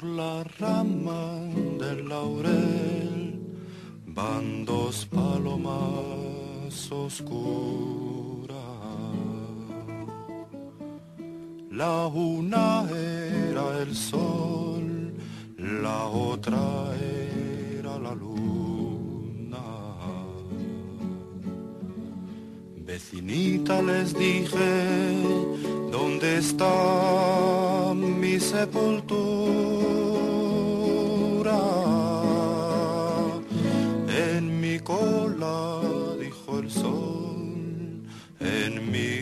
Por la rama del laurel van dos palomas oscuras. La una era el sol, la otra era la luna. Vecinita les dije, ¿dónde está mi sepultura?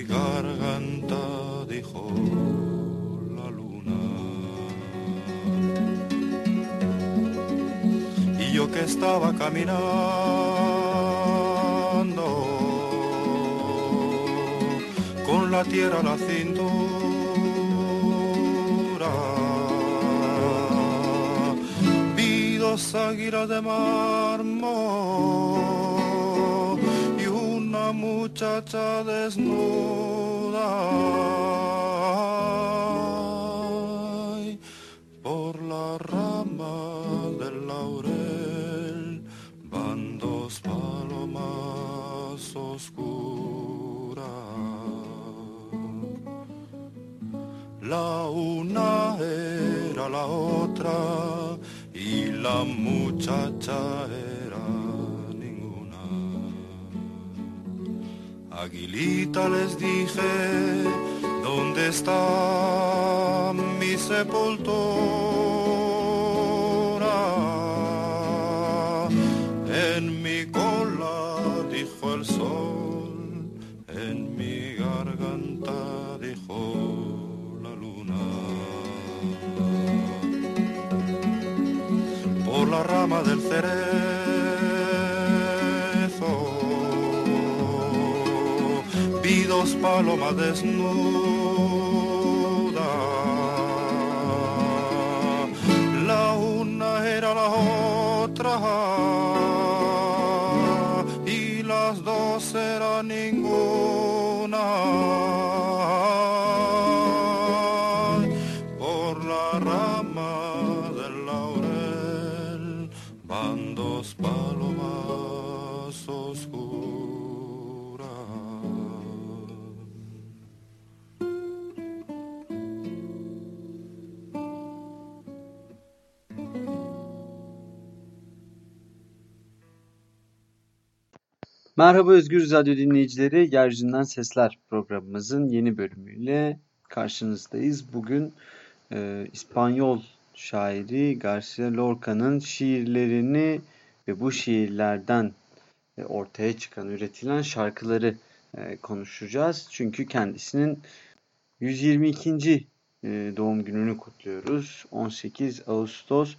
Garganta, dijo la luna. Y yo que estaba caminando con la tierra a la cintura, vi dos águilas de mármol muchacha desnuda. Por la rama del laurel van dos palomas oscuras. La una era la otra y la muchacha era Aguilita les dije, ¿dónde está mi sepultura? En mi cola, dijo el sol, en mi garganta, dijo la luna. Por la rama del cerezo dos palomas desnudas. La una era la otra Merhaba Özgür Radyo dinleyicileri, Yeryüzünden Sesler programımızın yeni bölümüyle karşınızdayız. Bugün e, İspanyol şairi Garcia Lorca'nın şiirlerini ve bu şiirlerden e, ortaya çıkan, üretilen şarkıları e, konuşacağız. Çünkü kendisinin 122. e, doğum gününü kutluyoruz. 18 Ağustos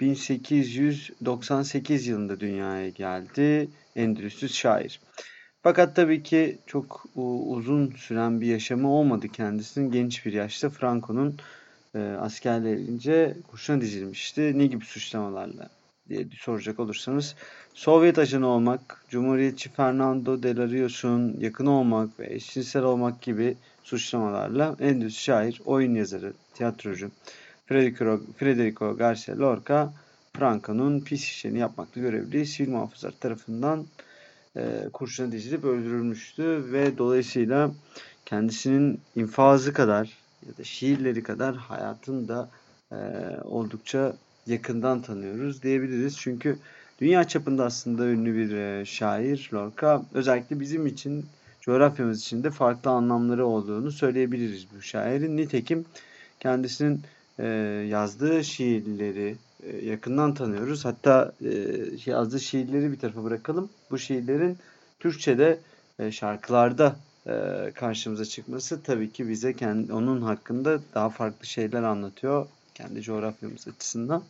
1898 yılında dünyaya geldi. Endülüs'ü şair. Fakat tabii ki çok uzun süren bir yaşamı olmadı kendisinin. Genç bir yaşta Franco'nun e, askerlerince kurşuna dizilmişti. Ne gibi suçlamalarla diye soracak olursanız Sovyet ajanı olmak, Cumhuriyetçi Fernando de la Rios'un yakın olmak ve eşcinsel olmak gibi suçlamalarla Endülüs şair, oyun yazarı, tiyatrocu Federico, Federico Garcia Lorca Franco'nun pis işlerini yapmakla görevli sivil muhafızlar tarafından e, kurşuna dizilip öldürülmüştü ve dolayısıyla kendisinin infazı kadar ya da şiirleri kadar hayatını da e, oldukça yakından tanıyoruz diyebiliriz. Çünkü dünya çapında aslında ünlü bir e, şair Lorca. Özellikle bizim için, coğrafyamız için de farklı anlamları olduğunu söyleyebiliriz bu şairin. Nitekim kendisinin e, yazdığı şiirleri e, yakından tanıyoruz. Hatta e, yazdığı şiirleri bir tarafa bırakalım. Bu şiirlerin Türkçe'de e, şarkılarda e, karşımıza çıkması tabii ki bize kendi, onun hakkında daha farklı şeyler anlatıyor. Kendi coğrafyamız açısından.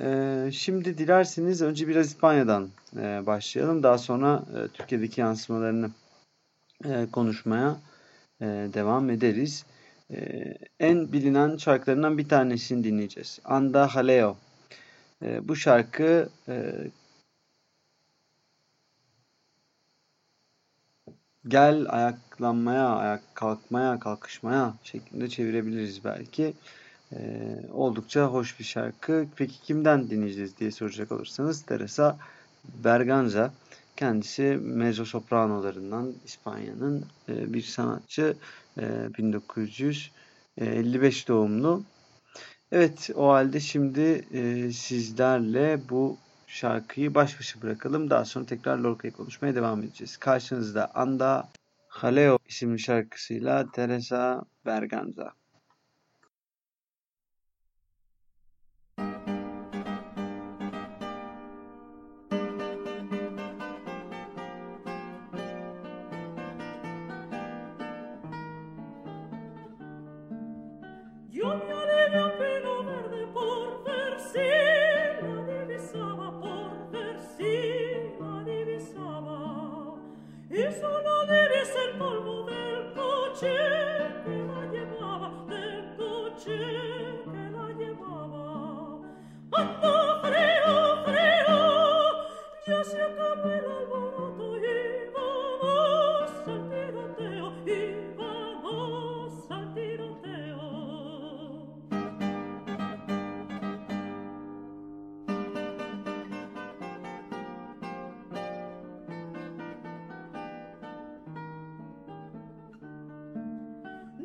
E, şimdi dilerseniz önce biraz İspanya'dan e, başlayalım. Daha sonra e, Türkiye'deki yansımalarını e, konuşmaya e, devam ederiz. E, en bilinen şarkılarından bir tanesini dinleyeceğiz. Anda Jaleo. E, bu şarkı e, gel ayaklanmaya, ayak kalkmaya, kalkışmaya şeklinde çevirebiliriz belki. Ee, oldukça hoş bir şarkı. Peki kimden dinleyeceğiz diye soracak olursanız Teresa Berganza. Kendisi mezzo sopranolarından İspanya'nın e, bir sanatçı. E, 1955 doğumlu. Evet o halde şimdi e, sizlerle bu şarkıyı baş başa bırakalım. Daha sonra tekrar Lorca'yı konuşmaya devam edeceğiz. Karşınızda Anda Jaleo isimli şarkısıyla Teresa Berganza.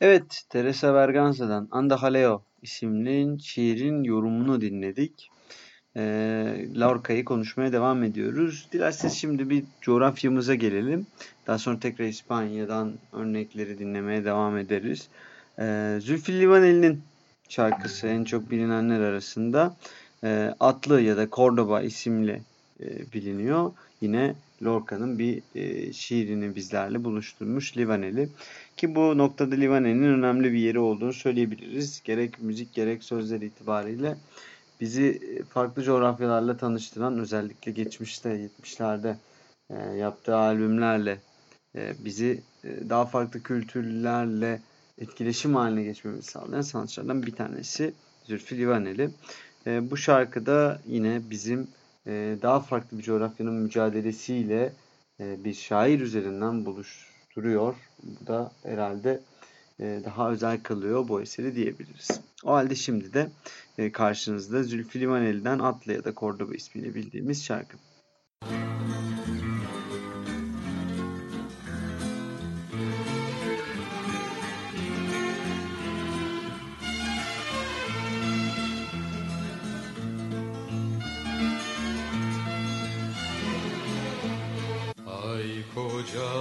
Evet, Teresa Berganza'dan Anda Jaleo isimli şiirin yorumunu dinledik. Ee, Lorca'yı konuşmaya devam ediyoruz. Dilerseniz şimdi bir coğrafyamıza gelelim. Daha sonra tekrar İspanya'dan örnekleri dinlemeye devam ederiz. Ee, Zülfü Livaneli'nin şarkısı en çok bilinenler arasında e, Atlı ya da Cordoba isimli e, biliniyor. Yine Lorca'nın bir e, şiirini bizlerle buluşturmuş Livaneli. Ki bu noktada Livaneli'nin önemli bir yeri olduğunu söyleyebiliriz. Gerek müzik gerek sözler itibariyle bizi farklı coğrafyalarla tanıştıran özellikle geçmişte 70'lerde e, yaptığı albümlerle e, bizi e, daha farklı kültürlerle etkileşim haline geçmemizi sağlayan sanatçılardan bir tanesi Zülfü Livaneli. E, bu şarkıda yine bizim e, daha farklı bir coğrafyanın mücadelesiyle e, bir şair üzerinden buluşturuyor. Bu da herhalde e, daha özel kılıyor bu eseri diyebiliriz. O halde şimdi de e, karşınızda Zülfü Livaneli'den Atlı ya da Cordoba ismiyle bildiğimiz şarkı. Ay kocaman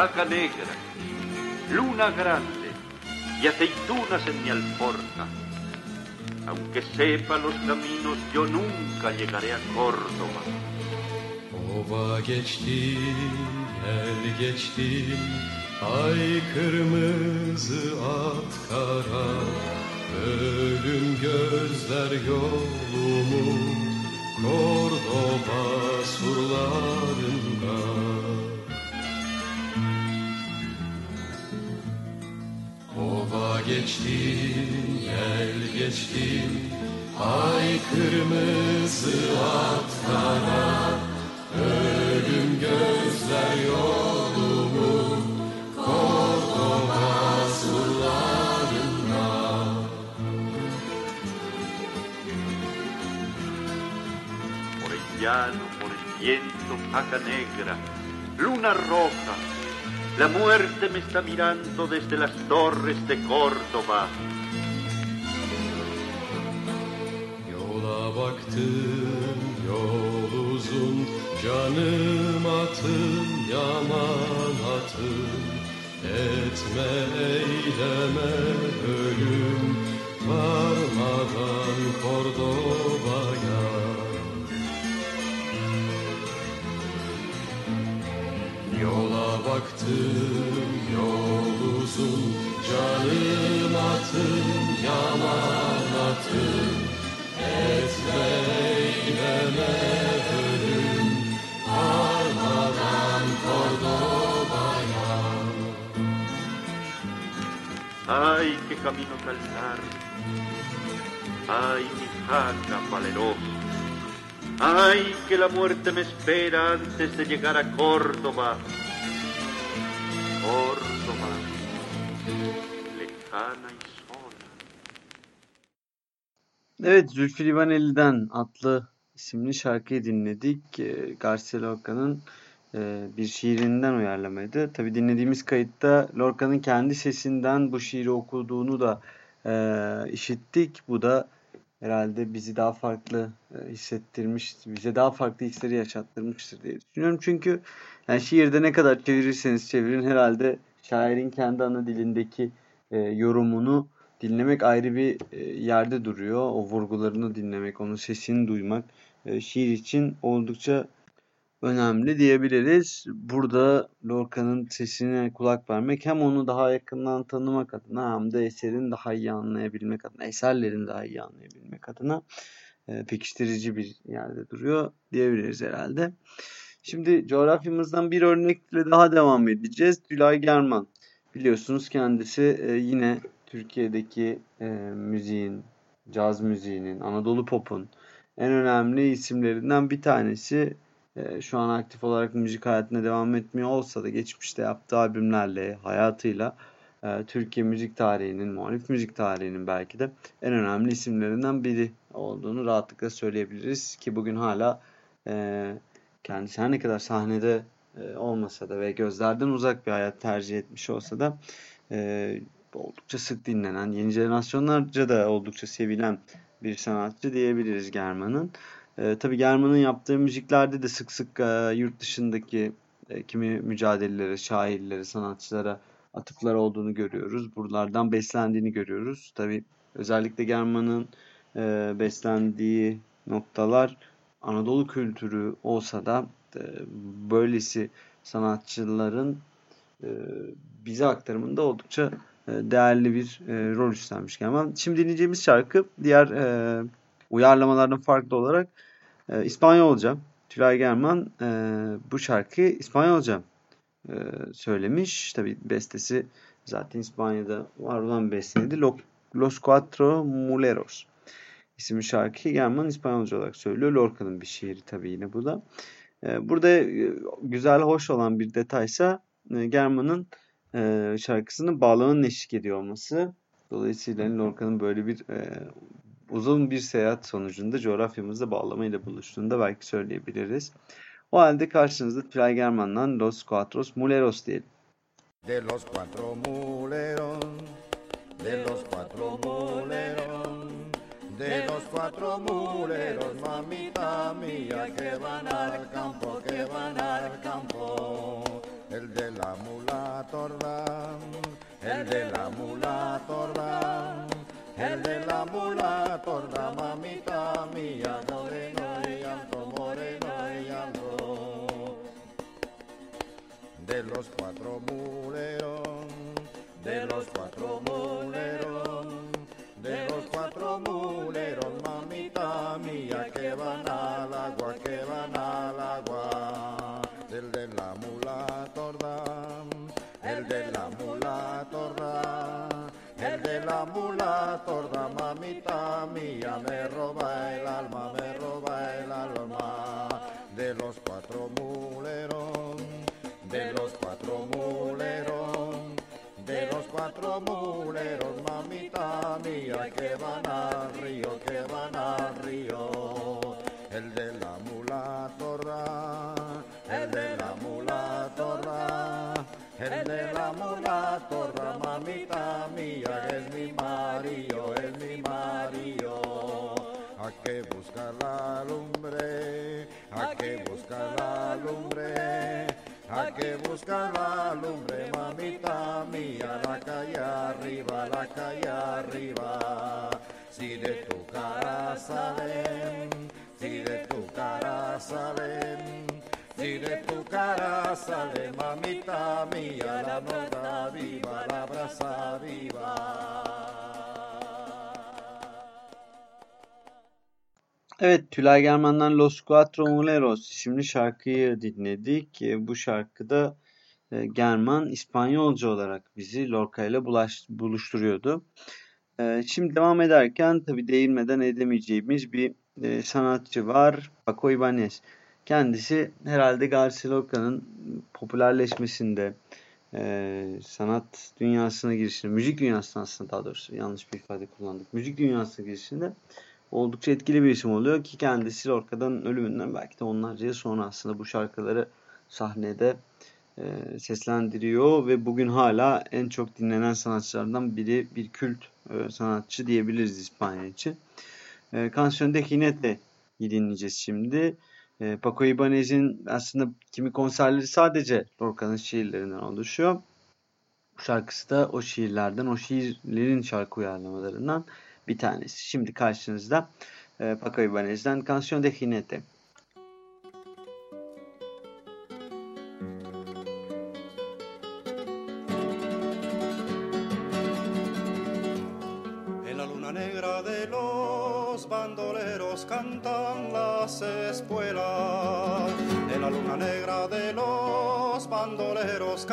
Jaca negra, luna grande y aceitunas en mi alforja. Aunque sepa los caminos, yo nunca llegaré a Córdoba. Ova geçti, el geçti, ay kırmızı at kara, ölüm gözler yolumu, Kordoba surlarında. Ova geçti, el geçti, ay kırmızı at ölüm gözler yolumu, Kordoba surlarında. Por el llano, por el viento, paca negra, luna roja, la muerte me está mirando desde las torres de Córdoba. Yola baktım yol uzun Canım atım yaman atım Etme eyleme ölüm Varmadan Kordoba'ya Ay, qué camino largo. Ay, mi jaca valerosa. Ay, que la muerte me espera antes de llegar a Córdoba. Córdoba, lejana y sola. Evet, Zülfü Livaneli'den adlı isimli şarkıyı dinledik. Ee, Garcia Lorca'nın e, bir şiirinden uyarlamaydı. Tabii dinlediğimiz kayıtta Lorca'nın kendi sesinden bu şiiri okuduğunu da e, işittik. Bu da herhalde bizi daha farklı e, hissettirmiş, bize daha farklı hisleri yaşattırmıştır diye düşünüyorum. Çünkü yani şiirde ne kadar çevirirseniz çevirin herhalde şairin kendi ana dilindeki e, yorumunu dinlemek ayrı bir e, yerde duruyor. O vurgularını dinlemek, onun sesini duymak e, şiir için oldukça önemli diyebiliriz. Burada Lorca'nın sesine kulak vermek hem onu daha yakından tanımak adına hem de eserin daha iyi anlayabilmek adına, eserlerin daha iyi anlayabilmek adına e, pekiştirici bir yerde duruyor diyebiliriz herhalde. Şimdi coğrafyamızdan bir örnekle daha devam edeceğiz. Tülay German. Biliyorsunuz kendisi e, yine Türkiye'deki e, müziğin, caz müziğinin, Anadolu pop'un en önemli isimlerinden bir tanesi. E, şu an aktif olarak müzik hayatına devam etmiyor olsa da geçmişte yaptığı albümlerle, hayatıyla e, Türkiye müzik tarihinin, muhalif müzik tarihinin belki de en önemli isimlerinden biri olduğunu rahatlıkla söyleyebiliriz. Ki bugün hala e, kendisi her ne kadar sahnede e, olmasa da ve gözlerden uzak bir hayat tercih etmiş olsa da e, oldukça sık dinlenen, yeni jenerasyonlarca da oldukça sevilen bir sanatçı diyebiliriz German'ın. E, tabii German'ın yaptığı müziklerde de sık sık e, yurt dışındaki e, kimi mücadelelere, şairlere, sanatçılara atıflar olduğunu görüyoruz. Buralardan beslendiğini görüyoruz. Tabii özellikle German'ın e, beslendiği noktalar Anadolu kültürü olsa da e, böylesi sanatçıların e, bize aktarımında oldukça e, değerli bir e, rol üstlenmiş German. Şimdi dinleyeceğimiz şarkı diğer e, uyarlamalardan farklı olarak e, İspanyolca. Tülay German e, bu şarkıyı İspanyolca e, söylemiş. Tabi bestesi zaten İspanya'da var olan besteydi. Lo- Los Cuatro Muleros isimli şarkıyı German İspanyolca olarak söylüyor. Lorca'nın bir şiiri tabii yine bu da. E, burada e, güzel, hoş olan bir detaysa e, German'ın e, şarkısının bağlamanın eşlik ediyor olması. Dolayısıyla Lorca'nın böyle bir e, uzun bir seyahat sonucunda coğrafyamızda bağlamayla buluştuğunda belki söyleyebiliriz. O halde karşınızda Tülay German'dan Los Cuatros Muleros diyelim. De los cuatro muleros, de los cuatro muleros, de los cuatro muleros, mamita mía, que van al campo, que van al campo. El de la mula torda, el de la mula torda, el de la mula torda, mamita mía, moreno y alto, moreno y alto. De los cuatro muleros, de los cuatro muleros, la mula torda, mamita mía, me roba el alma, me roba el alma. De los cuatro muleros, de los cuatro muleros, de los cuatro muleros, mamita mía, que van al río, que van al río. El de la mula de la mamita mía, es mi marido, es mi marido. Hay que buscar la lumbre, hay que buscar la lumbre, hay que buscar la lumbre, mamita mía, la calle arriba, la calle arriba. Si de tu cara salen, si de tu cara salen, si de tu cara sale, mamita mía, la nota viva, la brasa viva. Evet, Tülay German'dan Los Cuatro Muleros isimli şarkıyı dinledik. E, Bu şarkıda e, German İspanyolca olarak bizi Lorca ile buluşturuyordu. E, Şimdi devam ederken tabii değinmeden edemeyeceğimiz bir sanatçı var. Paco Ibáñez. Kendisi herhalde Garcia Lorca'nın popülerleşmesinde, e, sanat dünyasına girişinde, müzik dünyasına aslında daha doğrusu yanlış bir ifade kullandık. Müzik dünyasına girişinde oldukça etkili bir isim oluyor ki kendisi Lorca'dan ölümünden belki de onlarca yıl sonra aslında bu şarkıları sahnede e, seslendiriyor ve bugün hala en çok dinlenen sanatçılardan biri bir kült e, sanatçı diyebiliriz İspanya için. E, Canción de Jinete'yi dinleyeceğiz şimdi. E, Paco Ibáñez'in aslında kimi konserleri sadece Lorca'nın şiirlerinden oluşuyor. Bu şarkısı da o şiirlerden, o şiirlerin şarkı uyarlamalarından bir tanesi. Şimdi karşınızda e, Paco Ibáñez'den Canción de Jinete.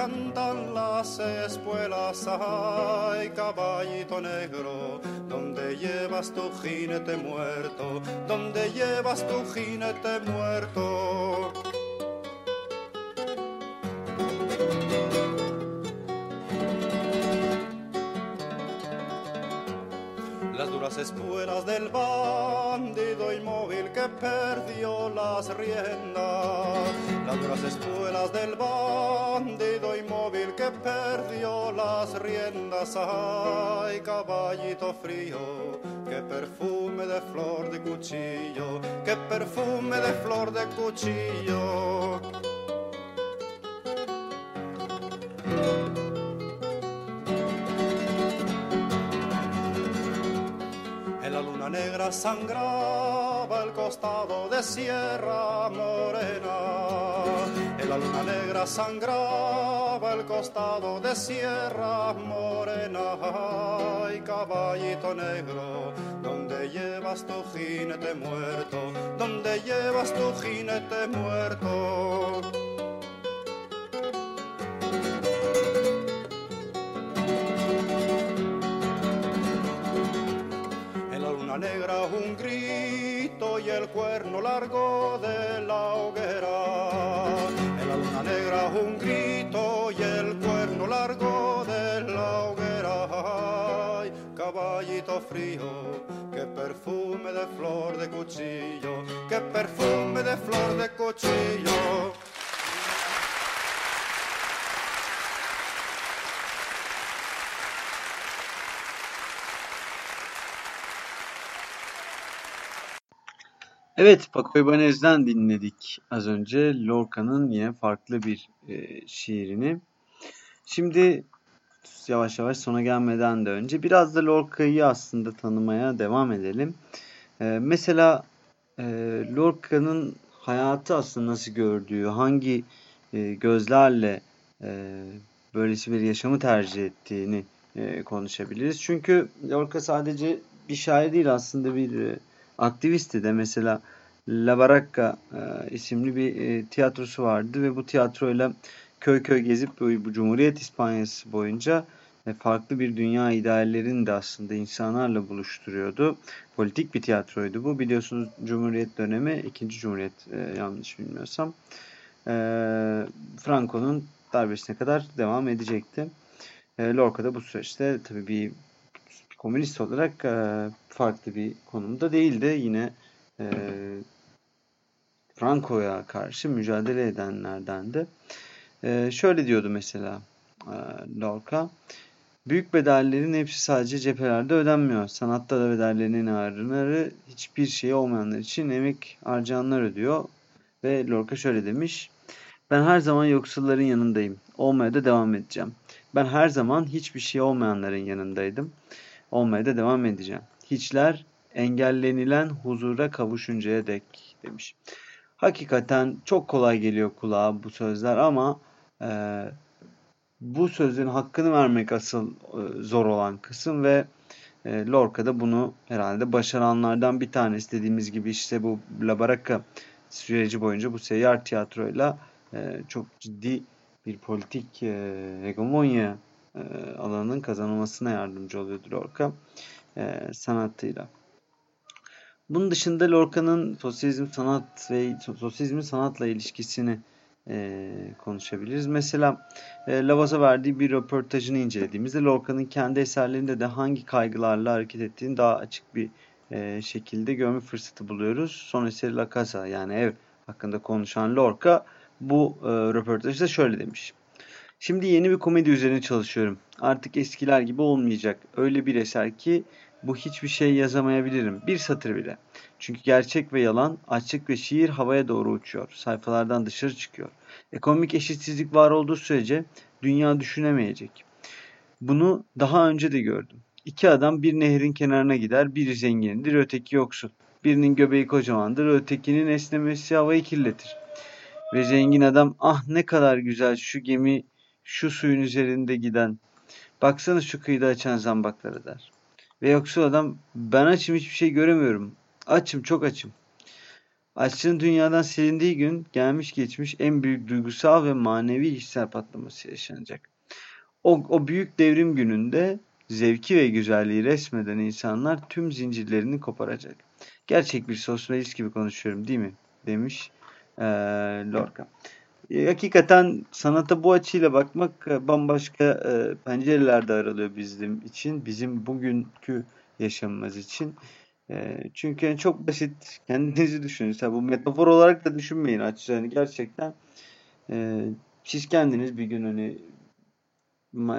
Cantan las espuelas. Ay, caballito negro, ¿dónde llevas tu jinete muerto? ¿Dónde llevas tu jinete muerto? Las duras espuelas del bandido inmóvil que perdió las riendas. Las duras espuelas del bandido que perdió las riendas. Ay, caballito frío, qué perfume de flor de cuchillo, qué perfume de flor de cuchillo. En la luna negra sangraba el costado de Sierra Morena. La luna negra sangraba el costado de Sierra Morena. Ay, caballito negro, ¿dónde llevas tu jinete muerto? ¿Dónde llevas tu jinete muerto? En la luna negra un grito y el cuerno largo de la hoguera. Luna negra un grito y el cuerno largo de la hoguera. Caballito frío, qué perfume de flor de cuchillo, qué perfume de flor de cuchillo. Evet, Paco Ibáñez'den dinledik az önce Lorca'nın yine farklı bir e, şiirini. Şimdi yavaş yavaş sona gelmeden de önce biraz da Lorca'yı aslında tanımaya devam edelim. Ee, mesela e, Lorca'nın hayatı aslında nasıl gördüğü, hangi e, gözlerle e, böylesi bir yaşamı tercih ettiğini e, konuşabiliriz. Çünkü Lorca sadece bir şair değil aslında bir e, aktivisti de. Mesela La Baracca e, isimli bir e, tiyatrosu vardı ve bu tiyatroyla köy köy gezip bu, bu Cumhuriyet İspanyası boyunca e, farklı bir dünya ideallerini de aslında insanlarla buluşturuyordu. Politik bir tiyatroydu bu. Biliyorsunuz Cumhuriyet dönemi, ikinci Cumhuriyet e, yanlış bilmiyorsam. E, Franco'nun darbesine kadar devam edecekti. E, Lorca da bu süreçte tabii bir komünist olarak e, farklı bir konumda değildi. Yine e, Franco'ya karşı mücadele edenlerdendi. E, şöyle diyordu mesela e, Lorca. Büyük bedellerin hepsi sadece cephelerde ödenmiyor. Sanatta da bedellerinin ağırları hiçbir şey olmayanlar için emek harcayanlar ödüyor. Ve Lorca şöyle demiş. Ben her zaman yoksulların yanındayım. Olmaya da devam edeceğim. Ben her zaman hiçbir şey olmayanların yanındaydım. Olmaya da devam edeceğim. Hiçler engellenilen huzura kavuşuncaya dek demiş. Hakikaten çok kolay geliyor kulağa bu sözler ama e, bu sözlerin hakkını vermek asıl e, zor olan kısım ve e, Lorca da bunu herhalde başaranlardan bir tanesi dediğimiz gibi işte bu La Baraka süreci boyunca bu seyyar tiyatroyla e, çok ciddi bir politik e, hegemonya e, alanının kazanılmasına yardımcı oluyordu Lorca e, sanatıyla. Bunun dışında Lorca'nın sosyalizm sanat ve sosyalizmin sanatla ilişkisini e, konuşabiliriz. Mesela e, Lavaz'a verdiği bir röportajını incelediğimizde Lorca'nın kendi eserlerinde de hangi kaygılarla hareket ettiğini daha açık bir e, şekilde görme fırsatı buluyoruz. Son eseri La Casa yani ev hakkında konuşan Lorca bu e, röportajda şöyle demiş. Şimdi yeni bir komedi üzerine çalışıyorum. Artık eskiler gibi olmayacak. Öyle bir eser ki bu hiçbir şey yazamayabilirim. Bir satır bile. Çünkü gerçek ve yalan, açık ve şiir havaya doğru uçuyor. Sayfalardan dışarı çıkıyor. Ekonomik eşitsizlik var olduğu sürece dünya düşünemeyecek. Bunu daha önce de gördüm. İki adam bir nehrin kenarına gider, biri zengindir, öteki yoksul. Birinin göbeği kocamandır, ötekinin esnemesi havayı kirletir. Ve zengin adam ah ne kadar güzel şu gemi şu suyun üzerinde giden. Baksana şu kıyıda açan zambakları der. Ve yoksul adam ben açım hiçbir şey göremiyorum. Açım çok açım. Açlığın dünyadan silindiği gün gelmiş geçmiş en büyük duygusal ve manevi hisler patlaması yaşanacak. O, o büyük devrim gününde zevki ve güzelliği resmeden insanlar tüm zincirlerini koparacak. Gerçek bir sosyalist gibi konuşuyorum değil mi? Demiş ee, Lorca. E, hakikaten sanata bu açıyla bakmak e, bambaşka e, pencerelerde aralıyor bizim için. Bizim bugünkü yaşamımız için. E, çünkü yani çok basit. Kendinizi düşünün. Mesela bu metafor olarak da düşünmeyin açıkçası. Yani gerçekten e, siz kendiniz bir gün hani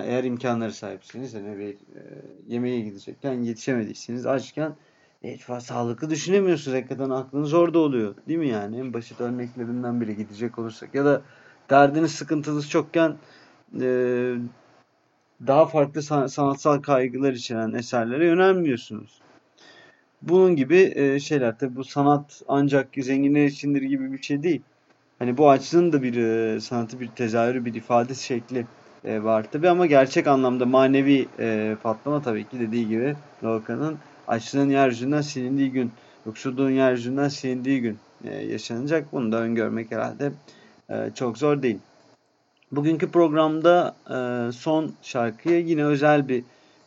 eğer imkanları sahipsiniz hani bir e, yemeğe gidecekken yetişemediyseniz açken hiç fazla sağlıklı düşünemiyorsunuz. Hakikaten aklınız orada oluyor. Değil mi yani? En basit örneklerinden biri gidecek olursak. Ya da derdiniz sıkıntınız çokken e, daha farklı sanatsal kaygılar içeren eserlere yönelmiyorsunuz. Bunun gibi e, şeyler tabi bu sanat ancak zenginler içindir gibi bir şey değil. Hani bu açlığın da bir e, sanatı bir tezahürü bir ifade şekli e, var tabi ama gerçek anlamda manevi e, patlama tabii ki dediği gibi Lorca'nın açlığın yeryüzünden silindiği gün, yoksulluğun yeryüzünden silindiği gün e, yaşanacak. Bunu da öngörmek herhalde e, çok zor değil. Bugünkü programda e, son şarkıya yine özel bir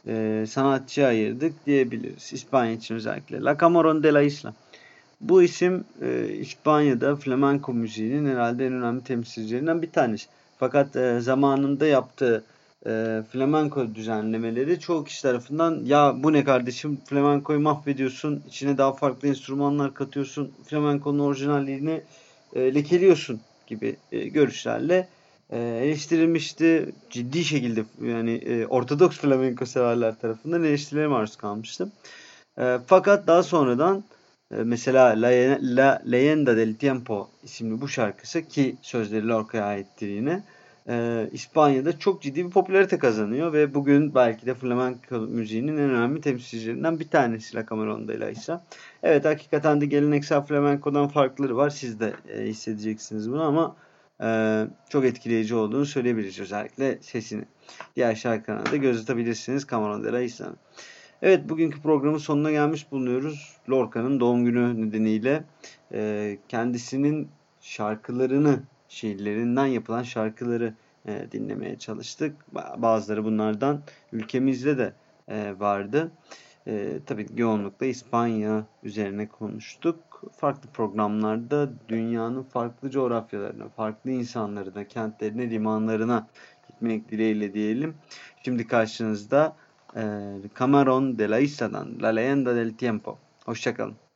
e, sanatçı ayırdık diyebiliriz. İspanya için özellikle. La Camarón de la Isla. Bu isim e, İspanya'da flamenco müziğinin herhalde en önemli temsilcilerinden bir tanesi. Fakat e, zamanında yaptığı e, flamenco düzenlemeleri çoğu kişi tarafından ya bu ne kardeşim flamencoyu mahvediyorsun, içine daha farklı enstrümanlar katıyorsun, flamenco'nun orijinalliğini e, lekeliyorsun gibi e, görüşlerle e, eleştirilmişti. Ciddi şekilde yani e, Ortodoks flamenco severler tarafından eleştirilere maruz kalmıştı. E, fakat daha sonradan e, mesela La, La Leyenda del Tiempo isimli bu şarkısı ki sözleri Lorca'ya aittir yine İspanya'da çok ciddi bir popülarite kazanıyor ve bugün belki de flamenco müziğinin en önemli temsilcilerinden bir tanesi La Cameron de la Isa. Evet hakikaten de geleneksel flamenco'dan farkları var. Siz de e, hissedeceksiniz bunu ama e, çok etkileyici olduğunu söyleyebiliriz özellikle sesini. Diğer şarkılarına da göz atabilirsiniz Cameron de la Isa'nın. Evet bugünkü programın sonuna gelmiş bulunuyoruz. Lorca'nın doğum günü nedeniyle e, kendisinin şarkılarını, şiirlerinden yapılan şarkıları e, dinlemeye çalıştık. Bazıları bunlardan ülkemizde de e, vardı. E, tabii yoğunlukla İspanya üzerine konuştuk. Farklı programlarda dünyanın farklı coğrafyalarına, farklı insanlarına, kentlerine, limanlarına gitmek dileğiyle diyelim. Şimdi karşınızda e, Camarón de la Isa'dan La Leyenda del Tiempo. Hoşçakalın.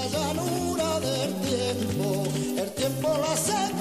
la llanura del tiempo, el tiempo la seca.